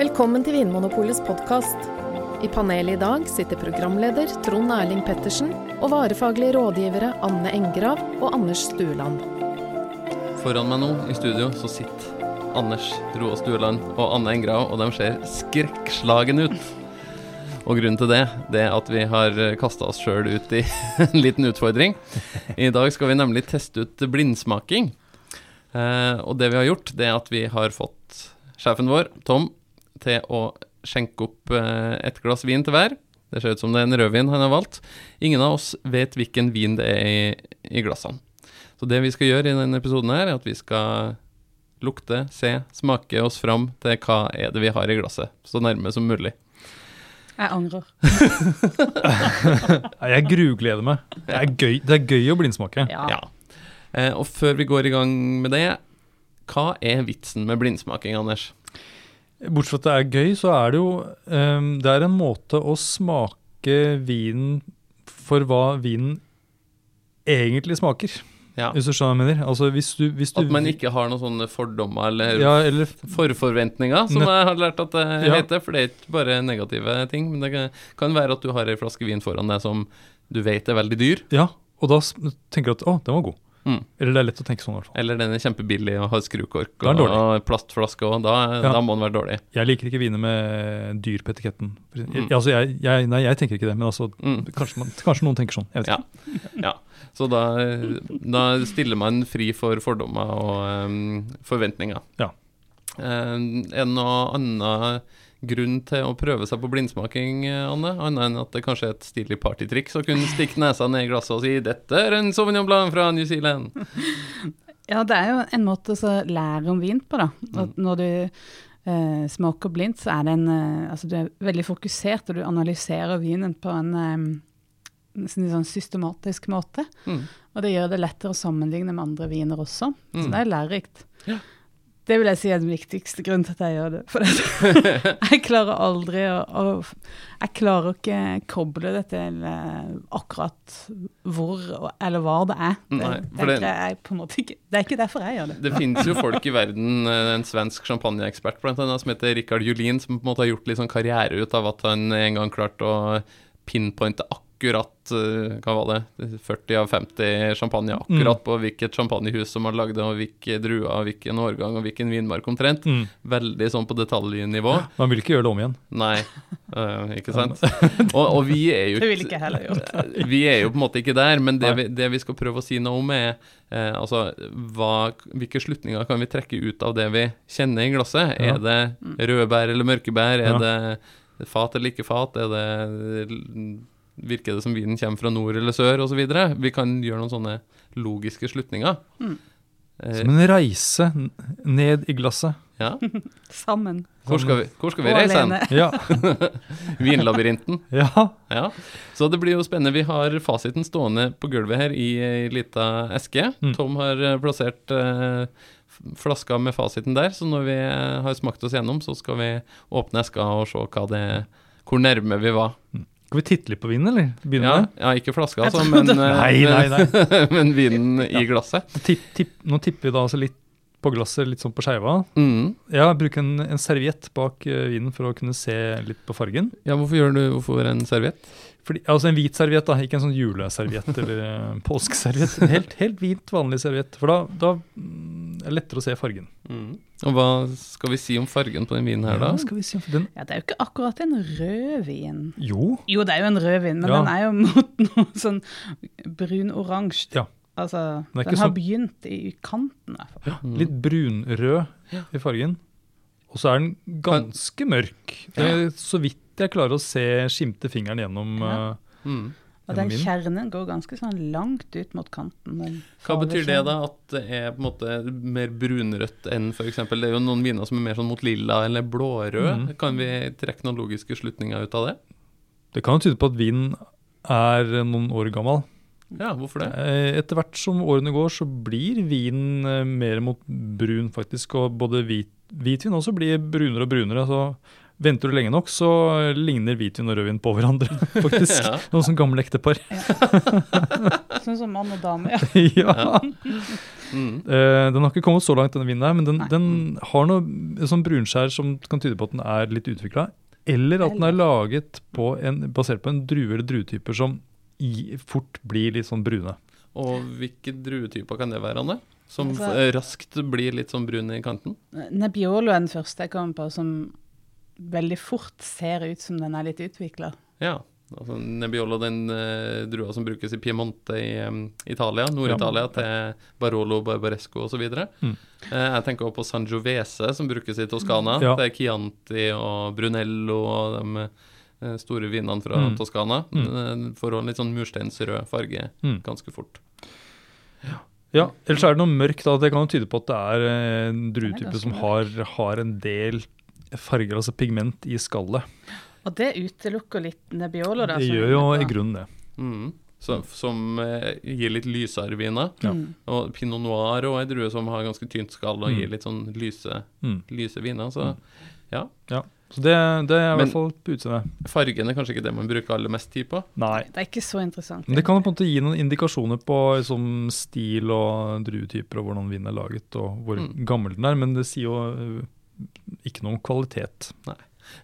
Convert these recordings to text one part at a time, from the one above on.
Velkommen til Vinmonopolets podkast. I panelet i dag sitter programleder Trond Erling Pettersen og varefaglige rådgivere Anne Engrav og Anders Stueland. Foran meg nå i studio så sitter Anders Roa Stueland og Anne Engrav, og de ser skrekkslagen ut. Og grunnen til det, det er at vi har kasta oss sjøl ut i en liten utfordring. I dag skal vi nemlig teste ut blindsmaking. Eh, og det vi har gjort, det er at vi har fått sjefen vår, Tom, til å skjenke opp eh, et glass vin til hver. Det ser ut som det er en rødvin han har valgt. Ingen av oss vet hvilken vin det er i, i glassene. Så det vi skal gjøre i denne episoden her, er at vi skal lukte, se, smake oss fram til hva er det vi har i glasset. Så nærme som mulig. Jeg angrer. Jeg grugleder meg. Det er gøy, det er gøy å blindsmake. Ja. Ja. Eh, og før vi går i gang med det, hva er vitsen med blindsmaking, Anders? Bortsett fra at det er gøy, så er det jo um, Det er en måte å smake vinen for hva vinen egentlig smaker. Ja. Hvis du skjønner hva jeg mener. Altså hvis du, hvis du At man ikke har noen sånne fordommer eller ja, eller, forforventninger, som jeg har lært at det Ja. heter. For det er ikke bare negative ting. Men det kan, kan være at du har ei flaske vin foran deg som du vet er veldig dyr. ja, og da tenker du at å, den var god. Mm. Eller det er lett å tenke sånn. i hvert fall. Eller den er kjempebillig og har skrukork og, plastflaske òg. Da, Ja. da må den være dårlig. Jeg liker ikke viner med dyr på etiketten. Mm. Altså, jeg, jeg, nei, jeg tenker ikke det, men altså, Mm. kanskje, man, kanskje noen tenker sånn. Jeg vet ikke. Ja. Så da, da stiller man fri for fordommer og um, forventninger. Ja. Um, er det noe annen grunn til å prøve seg på blindsmaking, Anne? Annet enn at det kanskje er et stilig partytriks å kunne stikke nesa ned i glasset og si 'dette er en Sauvignon Blanc fra New Zealand'. ja, det er jo en måte å lære om vin på, da. Mm. At når du uh, smaker blindt, så er det en uh, Altså du er veldig fokusert, og du analyserer vinen på en um, sånn systematisk måte. Mm. Og det gjør det lettere å sammenligne med andre viner også. Så Mm. det er lærerikt. Ja. Det vil jeg si er den viktigste grunnen til at jeg gjør det. For det, jeg klarer aldri å, å Jeg klarer ikke koble det til eh, akkurat hvor eller hva det er. Det, Nei, det, det- måte ikke. det er ikke derfor jeg gjør det. Det finnes jo folk i verden, eh, en svensk champagneekspert blant som heter Rikard Julin, som på en måte har gjort litt sånn karriere ut av at han en gang klarte å pinpointe akkurat eh, hva var det, 40 av 50 champagne, akkurat på hvilket champagnehus som har lagd det, og hvilke druer, og hvilken årgang og hvilken vinmark omtrent. Mm. Veldig sånn på detaljnivå. Man vil ikke gjøre det om igjen. Nei, uh, ikke sant? Og, og vi er jo Det ville ikke heller gjort. vi er jo på en måte ikke der, men det vi, det vi skal prøve å si noe om, er eh, altså, hva, hvilke slutninger kan vi trekke ut av det vi kjenner i glasset? Ja. Er det røde bær eller mørke bær? Er Ja. det fat eller ikke fat? Er det Virker det som vinen kommer fra nord eller sør, osv.? Vi kan gjøre noen sånne logiske slutninger. Mm. Eh, Som en reise ned i glasset. ja. Sammen. Hvor skal vi, hvor skal vi reise hen? Ja. Vinlabyrinten. ja. Ja, så det blir jo spennende. Vi har fasiten stående på gulvet her i ei lita eske. Mm. Tom har eh, plassert eh, flaska med fasiten der, så når vi eh, har smakt oss gjennom, så skal vi åpne eska og se hva det, hvor nærme vi var. Skal vi titte litt på vinen, eller? Begynne Ja, med ja ikke flaska, altså, men, eh, Nei, nei, nei. men vinen i glasset. Tipp, tipp, nå tipper vi da altså litt på glasset, litt sånn på skeiva. Mm. Ja, Bruke en, en serviett bak eh, vinen for å kunne se litt på fargen. Ja, hvorfor gjør du hvorfor en serviett? Fordi, altså en hvit serviett, da, ikke en sånn juleserviett eller uh, påskeserviett. En Helt, helt hvit, vanlig serviett. For da, da mm, er det lettere å se fargen. Mm. Og hva skal vi si om fargen på den vinen her, da? Ja, skal vi si om den Ja, det er jo ikke akkurat en rødvin. Jo. Jo, det er jo en rødvin, men Ja. den er jo mot noe sånn brun-oransje. Ja. Altså, Den den har så- begynt i kanten. Mm. Litt brunrød i fargen. Og så er den ganske mørk. Det er så vidt jeg klarer å se skimte fingeren gjennom Ja. eh, Mm. Og den kjernen går ganske sånn langt ut mot kanten. den Hva betyr det, da? At det er på en måte mer brunrødt enn f.eks. Det er jo noen viner som er mer sånn mot lilla eller blårød. Mm. Kan vi trekke noen logiske slutninger ut av det? Det kan jo tyde på at vinen er noen år gammel. Ja, hvorfor det? Eh, Etter hvert som årene går, så blir vinen eh, mer mot brun, faktisk. Og både hvit, hvitvin også blir brunere og brunere. Så venter du lenge nok, så ligner hvitvin og rødvin på hverandre, faktisk. Ja. Noen som gamle ektepar. Sånn som mann og dame, ja. ja. Mm. Eh, den har ikke kommet så langt, denne vinen her, men den, den har noe sånn brunskjær som kan tyde på at den er litt utvikla. Eller at den er laget på en, basert på en drue eller druetyper som i, fort blir litt sånn brune. Og hvilke druetyper kan det være, Anne? Som Altså- raskt blir litt sånn brun i kanten? Nebbiolo er den første jeg kommer på som veldig fort ser ut som den er litt utvikla. Ja. Altså Nebbiolo, den eh, drua som brukes i Piemonte i um, Italia, Nord-Italia, til Barolo, Barbaresco osv. Mm. Eh, jeg tenker også på Sangiovese, som brukes i Toskana. Ja. Det er Chianti og Brunello og de store vinene fra Mm. Toskana. Mm. Eh, Får en litt sånn mursteinsrød farge Mm. ganske fort. Ja, ellers er det noe mørkt. da, Det kan jo tyde på at det er eh, en druetype som har, har en del farger, altså pigment, i skallet. Og det utelukker litt Nebbiolo. Det gjør jo i grunnen det. Mm. Så, som eh, gir litt lysere viner. Ja. Mm. Og pinot noir og ei drue som har ganske tynt skall og Mm. gir litt sånn lyse, Mm. lyse viner. Så ja. Så det, det er i Men- hvert fall på utseendet. Fargen er kanskje ikke det man bruker aller mest tid på. Nei. Det er ikke så interessant. Men det kan på en måte gi noen indikasjoner på liksom, stil og druetyper og hvordan vinen er laget og hvor Mm. gammel den er, men det sier jo øh, ikke noe om kvalitet. Nei.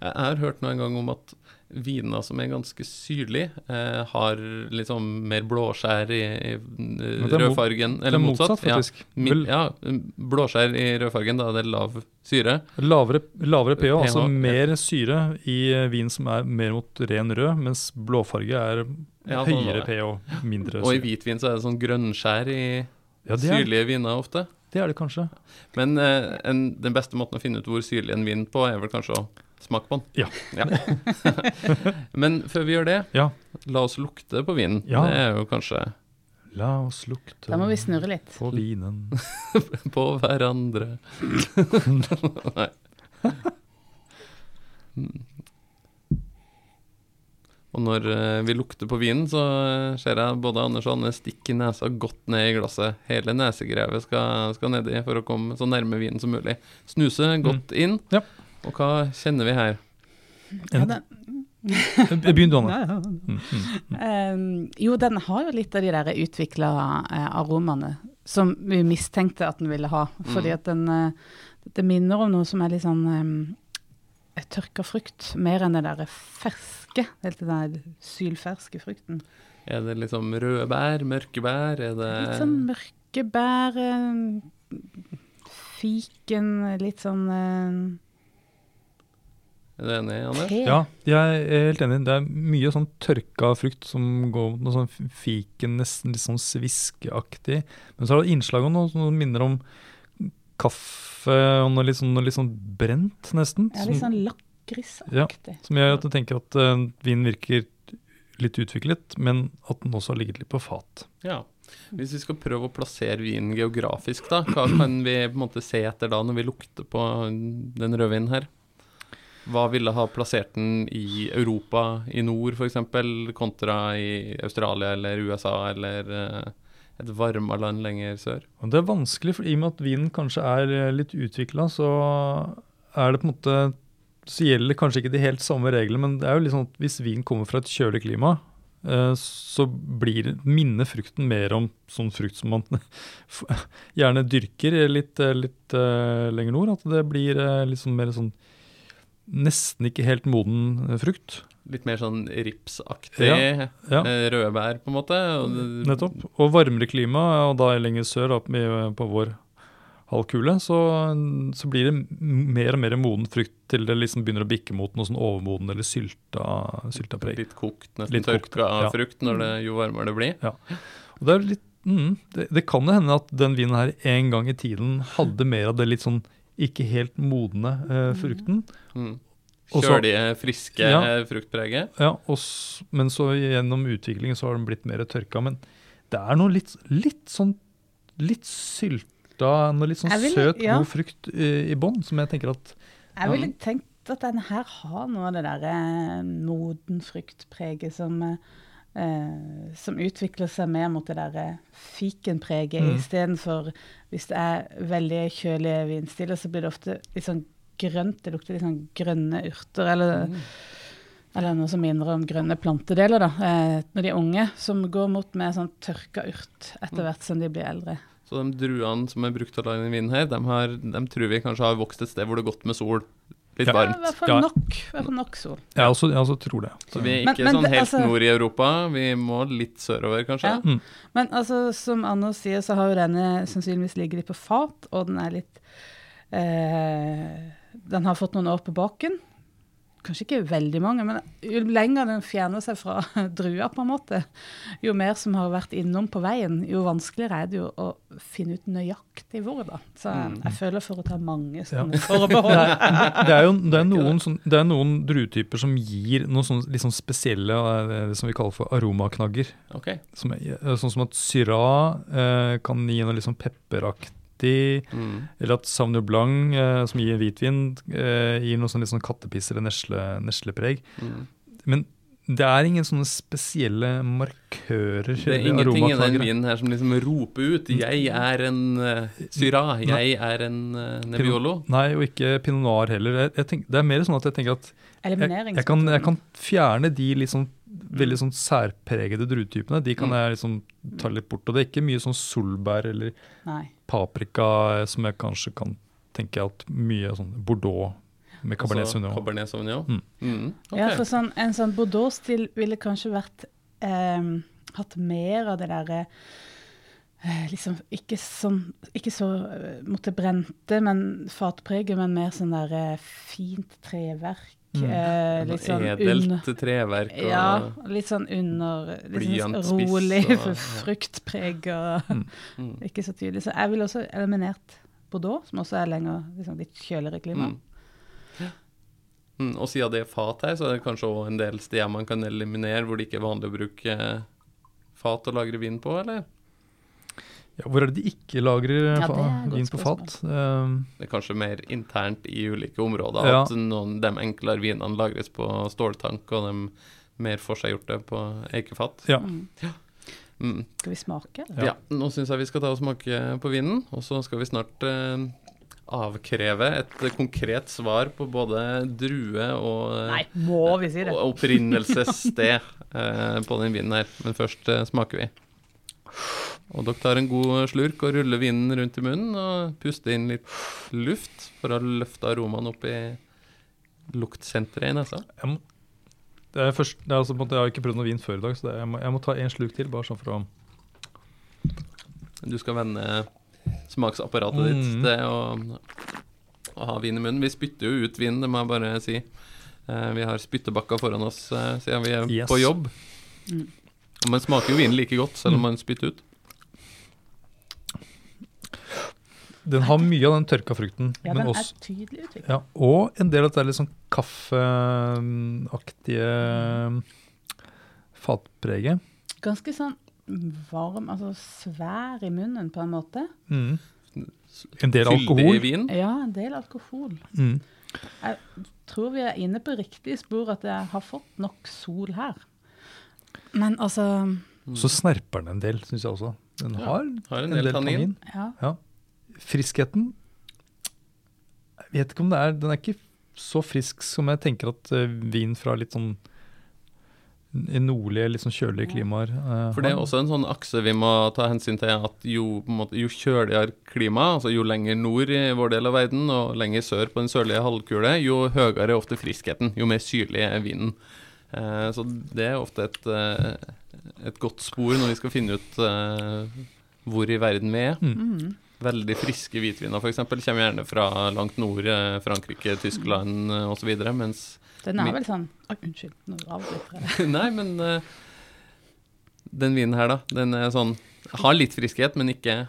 jeg har hørt noen gang om at viner som er ganske syrlige, eh, har liksom mer blåskjær i, i eh, rødfargen. Eller motsatt, motsatt, faktisk. Ja, min, ja, blåskjær i rødfargen, da det er det lav syre. lavere, lavere pH, altså mer syre i øh, vin som er mer mot ren rød, mens blåfarge er Ja, sånn høyere pH, mindre Og i hvitvin så er det sånn grønnskjær i Ja, syrlige viner ofte. det er det kanskje. Men eh, en, den beste måten å finne ut hvor syrlig en vin på, er vel kanskje å smake på den. Ja. Men før vi gjør det, Ja. la oss lukte på vinen. Ja. Det er jo kanskje La oss lukte Da må vi snurre litt. på vinen. på hverandre. Nei. Mm. Og når eh, vi lukter på vinen, så eh, ser jeg både Anders og Anne stikke nesa godt ned i glasset. Hele nesegrevet skal, skal nedi for å komme så nærme vinen som mulig. Snuse godt inn. Ja. Og hva kjenner vi her? Ja, den, Begynn Anne. ja, ja. Mm, mm. Um, jo, den har jo litt av de der utvikla eh, aromaene som vi mistenkte at den ville ha. Fordi Mm. at den eh, Det minner om noe som er litt sånn um, tørka frukt, mer enn det der ferske. Helt den der sylferske frukten. Er det liksom røde bær, mørke bær? Er det Litt sånn mørke bær, fiken, litt sånn Er du enig, Anders? Ja, jeg er helt enig. Det er mye sånn tørka frukt som går mot noe sånn fiken, nesten litt sånn sviskeaktig. Men så er det innslag av noe som minner om kaffe og noe litt sånn, noe litt sånn brent, nesten. Ja, litt sånn lakrisaktig. som gjør at du tenker at uh, vinen virker litt utviklet, men at den også har ligget litt på fat. Ja. Hvis vi skal prøve å plassere vinen geografisk, da, hva kan vi på en måte se etter da når vi lukter på den rødvinen her? Hva ville ha plassert den i Europa, i nord f.eks., kontra i Australia eller USA eller eh, et varma land lenger sør? Og det er vanskelig, for i og med at vinen kanskje er eh, litt utvikla, så er det på en måte Så gjelder kanskje ikke de helt samme reglene, men det er jo litt sånn at hvis vin kommer fra et kjølig klima, eh, så blir minner frukten mer om sånn frukt som man gjerne dyrker litt, litt lenger nord. At det blir litt sånn mer sånn nesten ikke helt moden eh, frukt. Litt mer sånn ripsaktig Ja, ja. eh, røde bær, på en måte. Nettopp. Og varmere klima, og da lenger sør opp på vår halvkule, så, så blir det mer og mer moden frukt til det liksom begynner å bikke mot noe sånn overmoden eller sylta, sylta preg. Litt kokt, nesten Litt kokt, tørka ja. frukt det, jo varmere det blir. Og det, er litt, mm, det, det kan hende at den vinen her en gang i tiden hadde mer av det litt sånn ikke helt modne eh, frukten. Mm. Kjølige, friske Ja. eh, fruktpreget. Ja, og, men så gjennom utviklingen så har den blitt mer tørka. Men det er noe litt, litt sånn litt sylta, noe litt sånn vil- søt, ja. god frukt i, i bånn, som jeg tenker at Jeg ville tenkt at den her har noe av det der eh, moden fruktpreget som, eh, som utvikler seg mer mot det der eh, fikenpreget, Mm. istedenfor hvis det er veldig kjølige vinstiler, så blir det ofte litt sånn grønt. Det lukter litt sånn grønne urter, eller, Mm. eller noe som minner om grønne plantedeler, da. Eh, når de er unge, som går mot mer sånn tørka urt etter hvert som de blir eldre. Så de druene som er brukt til å lage denne vinen her, de, har, de tror vi kanskje har vokst et sted hvor det er godt med sol. Litt Ja. Ja, I varmt. hvert fall nok, i hvert fall nok sol. Jeg også, jeg også tror det. Så vi er ikke men sånn helt altså- nord i Europa. Vi må litt sørover, kanskje. Ja. Mm. Men altså, som Anno sier, så har jo denne sannsynligvis ligget litt på fat, og den er litt eh, Den har fått noen år på baken. Kanskje ikke veldig mange, men jo lenger den fjerner seg fra drua, på en måte, jo mer som har vært innom på veien, jo vanskeligere er det jo å finne ut nøyaktig hvor, da. Så Mm. jeg føler for å ta mange Ja. sånne forbehold. Det er jo det er noen, sånn, det er noen druetyper som gir noen sånn, sånn spesielle eh, det som vi kaller for aromaknagger. Okay. Som, eh, sånn som at syra eh, kan gi noe liksom pepperaktig, Mm. eller at Sauvignon Blanc, eh, som gir hvitvin, eh, gir noe sånn litt sånn kattepiss eller nesle, neslepreg. Mm. Men det er ingen sånne spesielle markører. Det er ingenting i den vinen her som liksom roper ut 'Jeg er en uh, Syra', 'Jeg er en uh, Nebbiolo'. Nei, og ikke pinot noir heller. Jeg, jeg tenk, det er mer sånn at jeg tenker at jeg, jeg, kan, jeg kan fjerne de litt sånn veldig sånn særpregede druetypene. De kan Mm. jeg liksom ta litt bort. Og det er ikke mye sånn solbær eller Nei. Paprika eh, som jeg kanskje kan tenke at mye sånn Bordeaux med Cabernet Altså, Sauvignon. Cabernet Sauvignon. Mm. Mm. okay. Ja, for sånn, en sånn Bordeaux-stil ville kanskje vært eh, Hatt mer av det derre eh, liksom ikke sånn Ikke så uh, måtte brente, men fatpreget, men mer sånn der eh, fint treverk. Mm. Eh, litt sånn under Edelt treverk og Ja, litt sånn under sånn rolig og- ja. fruktpreg og mm. ikke så tydelig. Så jeg ville også eliminert Bordeaux, som også er lenger liksom litt kjøligere klima. Mm. Mm, og siden det er fat her, så er det kanskje også en del steder man kan eliminere hvor det ikke er vanlig å bruke eh, fat å lagre vin på, eller? Ja, hvor er det de ikke lagrer Ja, vin på fat? Um, Det er kanskje mer internt i ulike områder. Ja. At noen de enklere vinene lagres på ståltank, og de mer forseggjorte på eikefat. ja. Mm. Mm. Skal vi smake, eller? Ja. nå syns jeg vi skal ta og smake på vinen, og så skal vi snart eh, avkreve et konkret svar på både drue og, eh, Nei, må vi si det? og opprinnelsessted eh, på den vinen her. Men først eh, smaker vi. Og dere tar en god slurk og ruller vinen rundt i munnen og puster inn litt luft for å løfte aromaen opp i luktsenteret i nesa. Jeg, må, det er først, det er altså, jeg har ikke prøvd noe vin før i dag, så det, er- jeg, må, jeg må ta en slurk til. bare sånn for å... Du skal vende smaksapparatet ditt Mm. til å, å ha vin i munnen. Vi spytter jo ut vin, det må jeg bare si. Eh, vi har spyttebakker foran oss eh, siden vi er Yes. på jobb. Mm. Man smaker jo vinen like godt selv om man spytter ut. Den har mye av den tørka frukten, Ja, men den også, er tydelig utviklet. ja, og en del av det er litt sånn kaffeaktige fatpreget. Ganske sånn varm, altså svær i munnen på en måte. Mm. En del Fyldig alkohol. vin. Ja, en del alkohol. Mm. Tror vi er inne på riktig spor at jeg har fått nok sol her. Men altså Så snerper den en del, syns jeg også. Den Ja, har, en, en del tannin. ja. Friskheten Jeg vet ikke om det er Den er ikke så frisk som jeg tenker at eh, vin fra litt sånn i nordlige, litt sånn kjølige klimaer eh, For det er også en sånn akse vi må ta hensyn til at jo, på en måte, jo kjøligere klima, altså jo lenger nord i vår del av verden og lenger sør på den sørlige halvkule, jo høyere er ofte friskheten, jo mer syrlig er vinen. Eh, så det er ofte et, eh, et godt spor når vi skal finne ut eh, hvor i verden vi er. Mm. Veldig friske hvitviner f.eks. kommer gjerne fra langt nord, eh, Frankrike, Tyskland eh, osv., mens Den er vel sånn oh, unnskyld, nå avbryter jeg. Nei, men uh, den vinen her, da. Den er sånn Har litt friskhet, men ikke,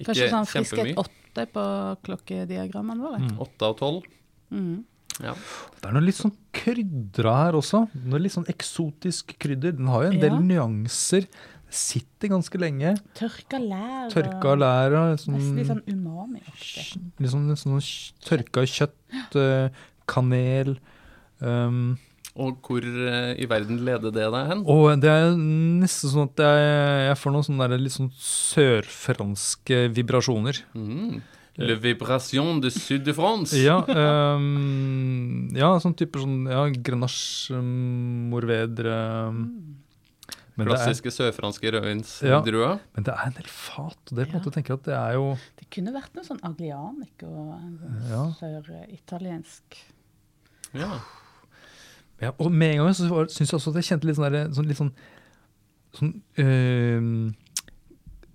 ikke Kanskje sånn friskhet åtte på klokkediagrammene våre. Mm. og av tolv. Mm. Ja. Det er noe litt sånn krydra her også. Noe litt sånn eksotisk krydder. Den har jo en del Ja. nyanser. Sitter ganske lenge. Tørka lær. Tørka lær og Nesten litt sånn, sånn umami-aktig. litt sånn, litt sånn tørka kjøtt, eh, kanel. Um, Og hvor eh, i verden leder det deg hen? og det er nesten sånn at jeg, jeg får noen sånne der litt sånn sørfranske vibrasjoner. Mm. Le vibration de sud de France. Ja, um, ja sånn type sånn ja, grenache, um, morvedre um, Men Klassiske er, sørfranske Ja. men det er en del fat, og det på en Ja. måte tenker jeg at det er jo Det kunne vært noe sånn aglianic og Ja. sør-italiensk Ja. ja, Og med en gang så syns jeg også at jeg kjente litt sånn, der, sånn, litt sånn, sånn øh,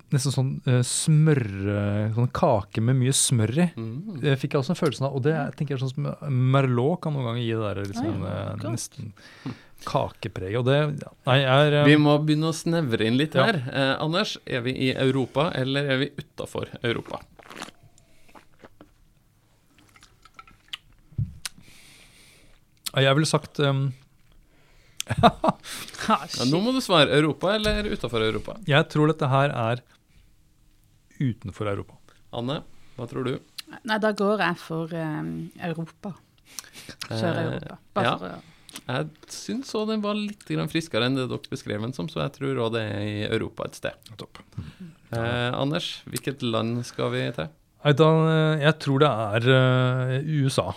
Nesten sånn uh, smør Sånn kake med mye smør i. Mm. Det fikk jeg også en følelse av. Og det er- tenker jeg sånn som Merlot kan noen ganger gi det der liksom, sånn, ja, godt. nesten kakepreget. Og det Nei, jeg er øh, Vi må begynne å snevre inn litt Ja. her. Eh, Anders, er vi i Europa, eller er vi utafor Europa? Jeg ville sagt um, Ja, nå må du svare Europa eller utafor Europa. Jeg tror dette her er utenfor Europa. Anne, hva tror du? Nei, da går jeg for um, Europa. Sør-Europa. Bare ja. for å Jeg syns òg den var litt friskere enn det dere beskrev den som, så jeg tror òg det er i Europa et sted. Topp. Eh, Anders, hvilket land skal vi til? Nei, da, øh, jeg tror det er USA.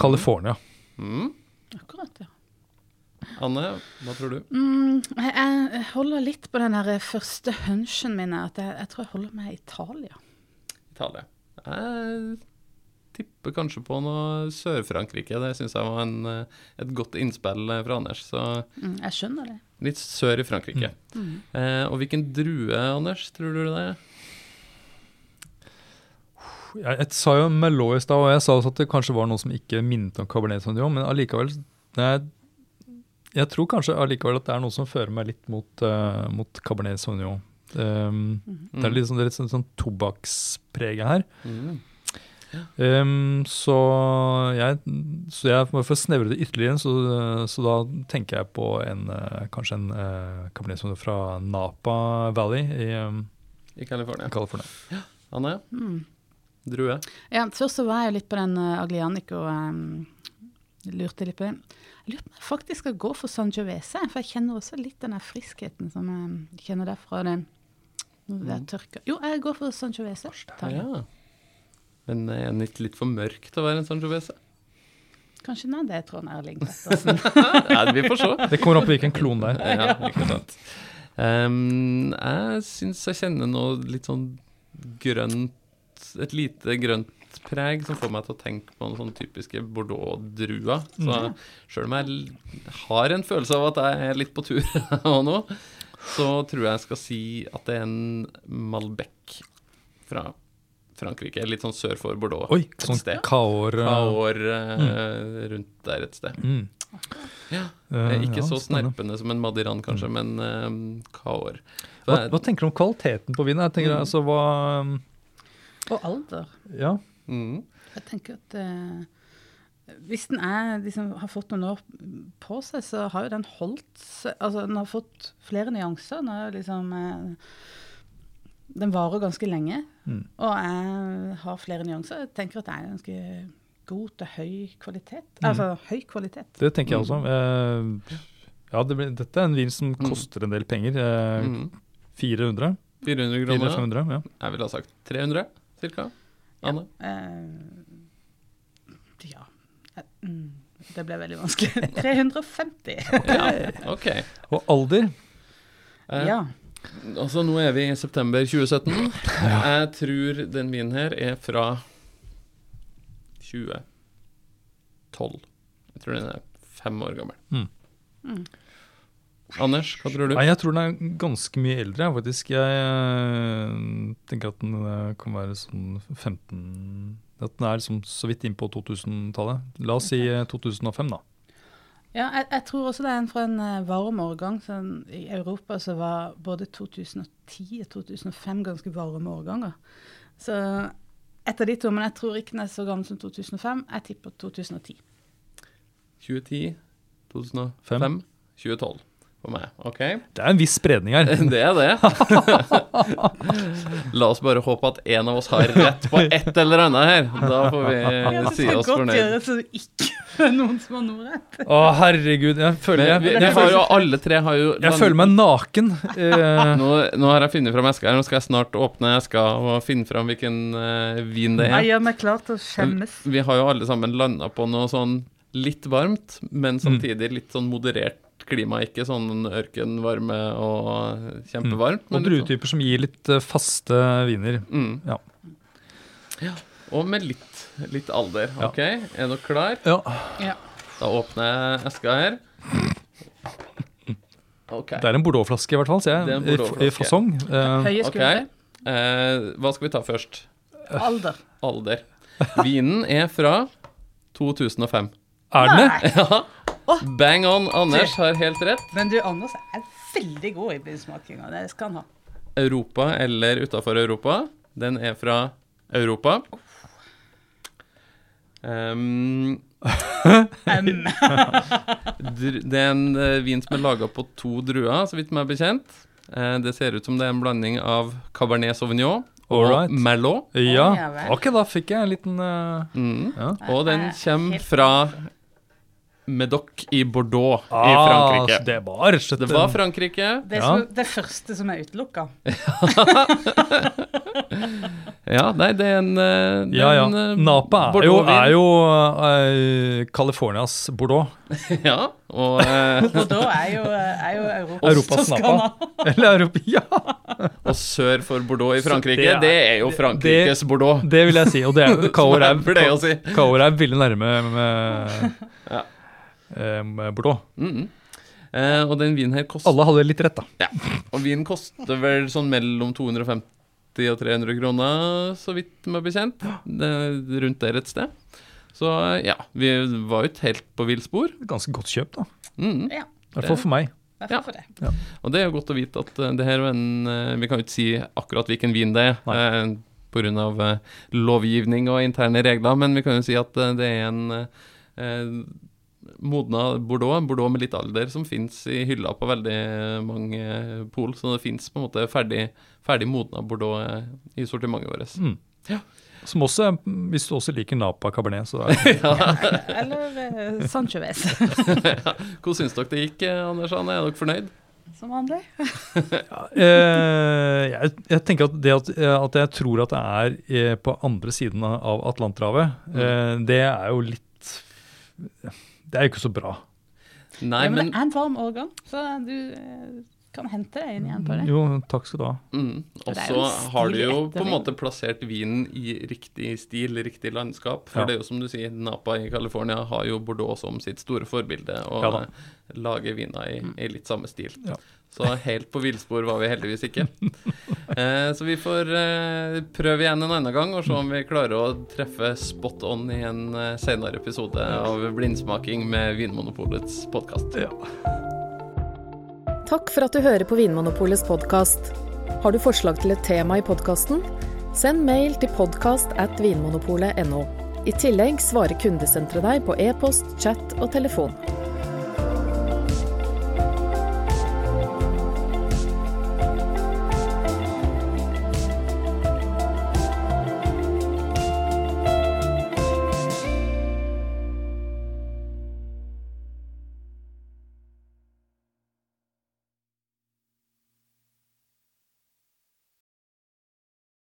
California. Mm. Akkurat, ja. Anne, hva tror du? Mm, jeg, holder litt på den første hunchen min. At jeg, jeg tror jeg holder meg i Italia. Italia. Jeg tipper kanskje på noe Sør-Frankrike. Det syns jeg var en, eh, et godt innspill eh, fra Anders. Så Mm, jeg skjønner det. litt sør i Frankrike. Mm. Eh, og hvilken drue, Anders, tror du det er? Jeg, jeg sa jo Merlot i stad, og jeg sa også at det kanskje var noe som ikke minnet om Cabernet Sauvignon, men allikevel jeg, jeg tror kanskje allikevel at det er noe som fører meg litt mot, uh, mot Cabernet Sauvignon. Um, Det er litt sånn, det litt sånn, sånn tobakkspreget her. Mm. Um, så jeg, så jeg for å snevre det ytterligere, så, så da tenker jeg på en, eh, kanskje en uh, Cabernet Sauvignon fra Napa Valley i um, I California. California. Anne, Mm. drue? Ja, først så var jeg litt på den uh, Aglianico. um, lurte litt på det. Jeg lurer på om jeg faktisk skal gå for Sangiovese, for jeg kjenner også litt den der friskheten som jeg kjenner derfra den når det er tørka. Jo, jeg går for Sangiovese. Ja. Men er den ikke litt for mørk til å være en Sangiovese? Kanskje den er det, Trond Erling Pettersen. ja, vi får se. Det kommer an på hvilken klon det er. Ja, ikke sant. Um, jeg syns jeg kjenner noe litt sånn grønt Et lite grønt preg som får meg til å tenke på noen sånne typiske Bordeaux-druer. Så sjøl om jeg har en følelse av at jeg er litt på tur og nå, så tror jeg jeg skal si at det er en Malbec fra Frankrike. Litt sånn sør for Bordeaux. Oi, et sånn sted. kaor uh, Kaor eh, rundt der et sted. mm. Ja. Eh, Eh, ikke ja, så snerpende som en Madiran, kanskje, men uh, Kaor. Hva, hva tenker du om kvaliteten på vinen? Jeg tenker Mm. altså hva um, Og alder. Ja. Mm. Jeg tenker at eh, hvis den er, liksom, har fått noen år på seg, så har jo den holdt seg Altså, den har fått flere nyanser. Den, er liksom, eh, den varer ganske lenge, Mm. og jeg har flere nyanser. Jeg tenker at det er ganske god til høy kvalitet. Mm. Altså høy kvalitet. Det tenker jeg også. Eh, ja, det blir, dette er en vin som koster en del penger. Eh, Mm. 400? 400 kroner. 400-500? Ja. Jeg ville ha sagt 300, cirka. Anne? Ja. ja. Eh, mm, det ble veldig vanskelig. 350. Ja, OK. Og alder? Eh, ja. Altså, nå er vi i september 2017. Jeg tror den vinen her er fra 2012. Jeg tror den er fem år gammel. Mm. Mm. Anders, hva tror du? Nei, jeg tror den er ganske mye eldre, faktisk. Jeg eh, tenker at den eh, kan være sånn 15 At den er liksom så vidt innpå 2000-tallet. La oss si eh, 2005, da. Ja, jeg, jeg tror også det er en fra en eh, varm årgang. Sånn, I Europa så var både 2010 og 2005 ganske varme årganger. Så et av de to, men jeg tror ikke den er så gammel som 2005. Jeg tipper 2010. 2010, 2005, 2012 for meg. OK? Det er en viss spredning her. Det er det. La oss bare håpe at en av oss har rett på et eller annet her. Da får vi si oss fornøyd. så ikke er noen som har noe rett. Å, herregud. Jeg føler, Men jeg, vi, jeg, vi har jo alle tre har jo jeg føler meg naken. Eh, nå, nå har jeg funnet fram eska her. Nå skal jeg snart åpne eska og finne fram hvilken uh, vin det Jeg er. gjør meg klar til å skjemmes. Vi har jo alle sammen landa på noe sånn litt varmt, men samtidig litt sånn moderert klima, ikke sånn ørkenvarme og kjempevarmt. Og men sånn- druetyper som gir litt eh, faste viner. Mm. Ja. Ja, Og med litt, litt alder. Ja. OK, er dere klar? Ja. Ja. Da åpner jeg eska her. Okay. Det er en Bordeaux-flaske, i hvert fall. ser Det er en jeg. I, I fasong. Eh, Høye skuldre. Okay. Eh, hva skal vi ta først? Alder. Alder. Vinen er fra 2005. er den det? Ja. Åh. Bang on. Anders har helt rett. Men du, Anders er veldig god i bilsmakinga. Det skal han ha. Europa eller utafor Europa. Den er fra Europa. Um, det er en eh, vin som er laga på to druer, så vidt meg bekjent. Eh, det ser ut som det er en blanding av Cabernet Sauvignon og Alright. Merlot. Ja. Ok, da fikk jeg en liten uh, Mm. ja. Og den kommer fra Medoc i Bordeaux i Ah, Frankrike. så det var rett og slett Det var Frankrike. Det, er Ja. som, det første som er utelukka. Ja, nei, det er en, eh, det er Ja, ja. en, eh, Napa er jo, er jo eh, Californias Bordeaux. Ja, og, Bordeaux er jo, er jo Europas, Europas Toskana. Eller Europa Ja! og sør for Bordeaux i Frankrike, det er- det er jo Frankrikes Bordeaux. Det vil jeg si. Og det er Kaor er, Det si. Er veldig nærme med, Ja. Eh, Bordeaux. Mm. Eh, og den vinen her koster Alle hadde litt rett, da. Ja. Og vinen koster vel sånn mellom 250 og 300 kroner, så vidt meg bekjent. Det rundt der et sted. Så eh, ja, vi var jo ikke helt på villspor. Ganske godt kjøp, da. Mm. Ja, I hvert fall for meg. Ja. for det. Og det er jo godt å vite at eh, det her er en eh, Vi kan jo ikke si akkurat hvilken vin det er. Eh, Pga. Lovgivning og interne regler, men vi kan jo si at det er en eh, modna Bordeaux, Bordeaux med litt alder, som fins i hylla på veldig mange pol. Så det fins på en måte ferdig, ferdig modna Bordeaux eh, i sortimentet vårt. Mm. Ja. Som også, hvis du også liker Napa Cabernet, så er Eller uh, Sanchoves, Hvordan syns dere det gikk, eh, Anders Anne? Er dere fornøyd? som vanlig. Eh, jeg, jeg tenker at det at, eh, at jeg tror at det er eh, på andre siden av- av Atlanterhavet, eh, det er jo litt Det er jo ikke så bra. Nei, ja, men, men det er en varm årgang, så du eh, kan hente deg inn igjen på det. Jo, takk skal du ha. Mm. Og så har du jo på en måte plassert vinen i riktig stil, riktig landskap. For Ja. det er jo som du sier, Napa i California har jo Bordeaux som sitt store forbilde, og Ja lager viner i, i litt samme stil. Ja. Så helt på villspor var vi heldigvis ikke. eh, så vi får eh, prøve igjen en annen gang og se om vi klarer å treffe spot on i en eh, senere episode av Blindsmaking med Vinmonopolets podkast. Ja. Takk for at du hører på Vinmonopolets podkast. Har du forslag til et tema i podkasten? Send mail til podkast at vinmonopolet.no. I tillegg svarer kundesenteret deg på e-post, chat og telefon.